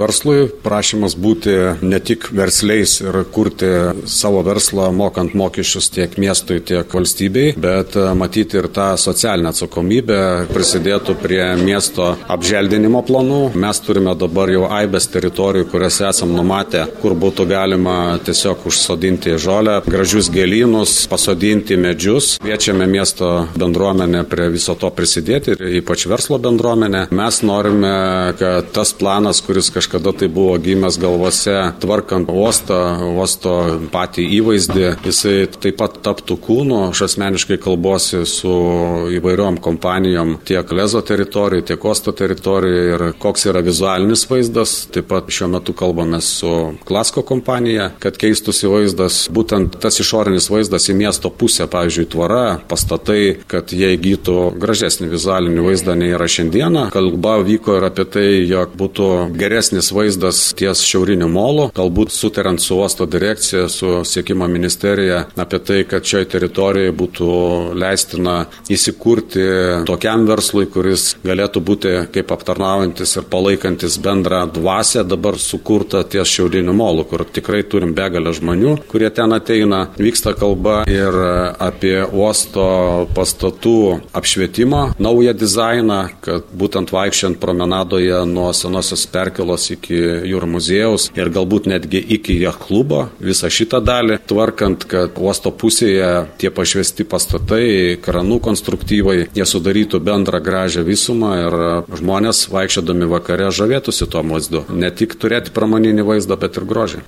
Verslui prašymas būti ne tik versliais ir kurti savo verslą, mokant mokesčius tiek miestui, tiek valstybei, bet e, matyti ir tą socialinę atsakomybę, prisidėtų prie miesto apželdinimo planų. Mes turime dabar jau aibės teritorijų, kuriuose esam numatę, kur būtų galima tiesiog užsodinti žolę, gražius gėlynus, pasodinti medžius. Kviečiame miesto bendruomenę prie viso to prisidėti ir ypač verslo bendruomenę. Mes norime, kad tas planas, kuris kažkada tai buvo gimęs galvose, tvarkant uostą, uosto patį įvaizdį, jisai taip pat taptų kūnu. Aš asmeniškai kalbuosi su įvairiom kompanijom tiek Lezo teritorijoje, tiek Osto teritorijoje ir koks yra vizualinis vaizdas. Taip pat šiuo metu kalbame su Klasko kompanija, kad keistųsi vaizdas, būtent tas išorinis vaizdas į miesto pusę, pavyzdžiui, tvara, pastatai, kad jie įgytų gražesnį vizualinį vaizdą nei yra šiandieną. Kalba vyko ir apie tai, jog būtų geresnis vaizdas ties šiauriniu molu, galbūt sutariant su uosto direkcija, su siekimo ministerija apie tai, kad šioje teritorijoje būtų leistina įsikurti tokiam verslui, kuris galėtų būti kaip aptarnaujantis ir palaikantis bendrą dvasę dabar sukurtą ties šiauriniu molu, kur tikrai turim begalę žmonių, kurie ten ateina. Vyksta kalba ir apie uosto pastatų apšvietimą, naują dizainą, kad būtent vaikščiant promenadoje nuo senosios perkelos iki jūrų muziejaus ir galbūt netgi iki jach klubo, visą šitą dalį, tvarkant, kad uosto pusėje tie pašvesti pastatai, kranų konstruktyvai, jie sudarytų bendrą gražią visumą ir žmonės vaikščiodami vakare žavėtųsi tuo vaizdu. Ne tik turėti pramoninį vaizdą, bet ir grožį.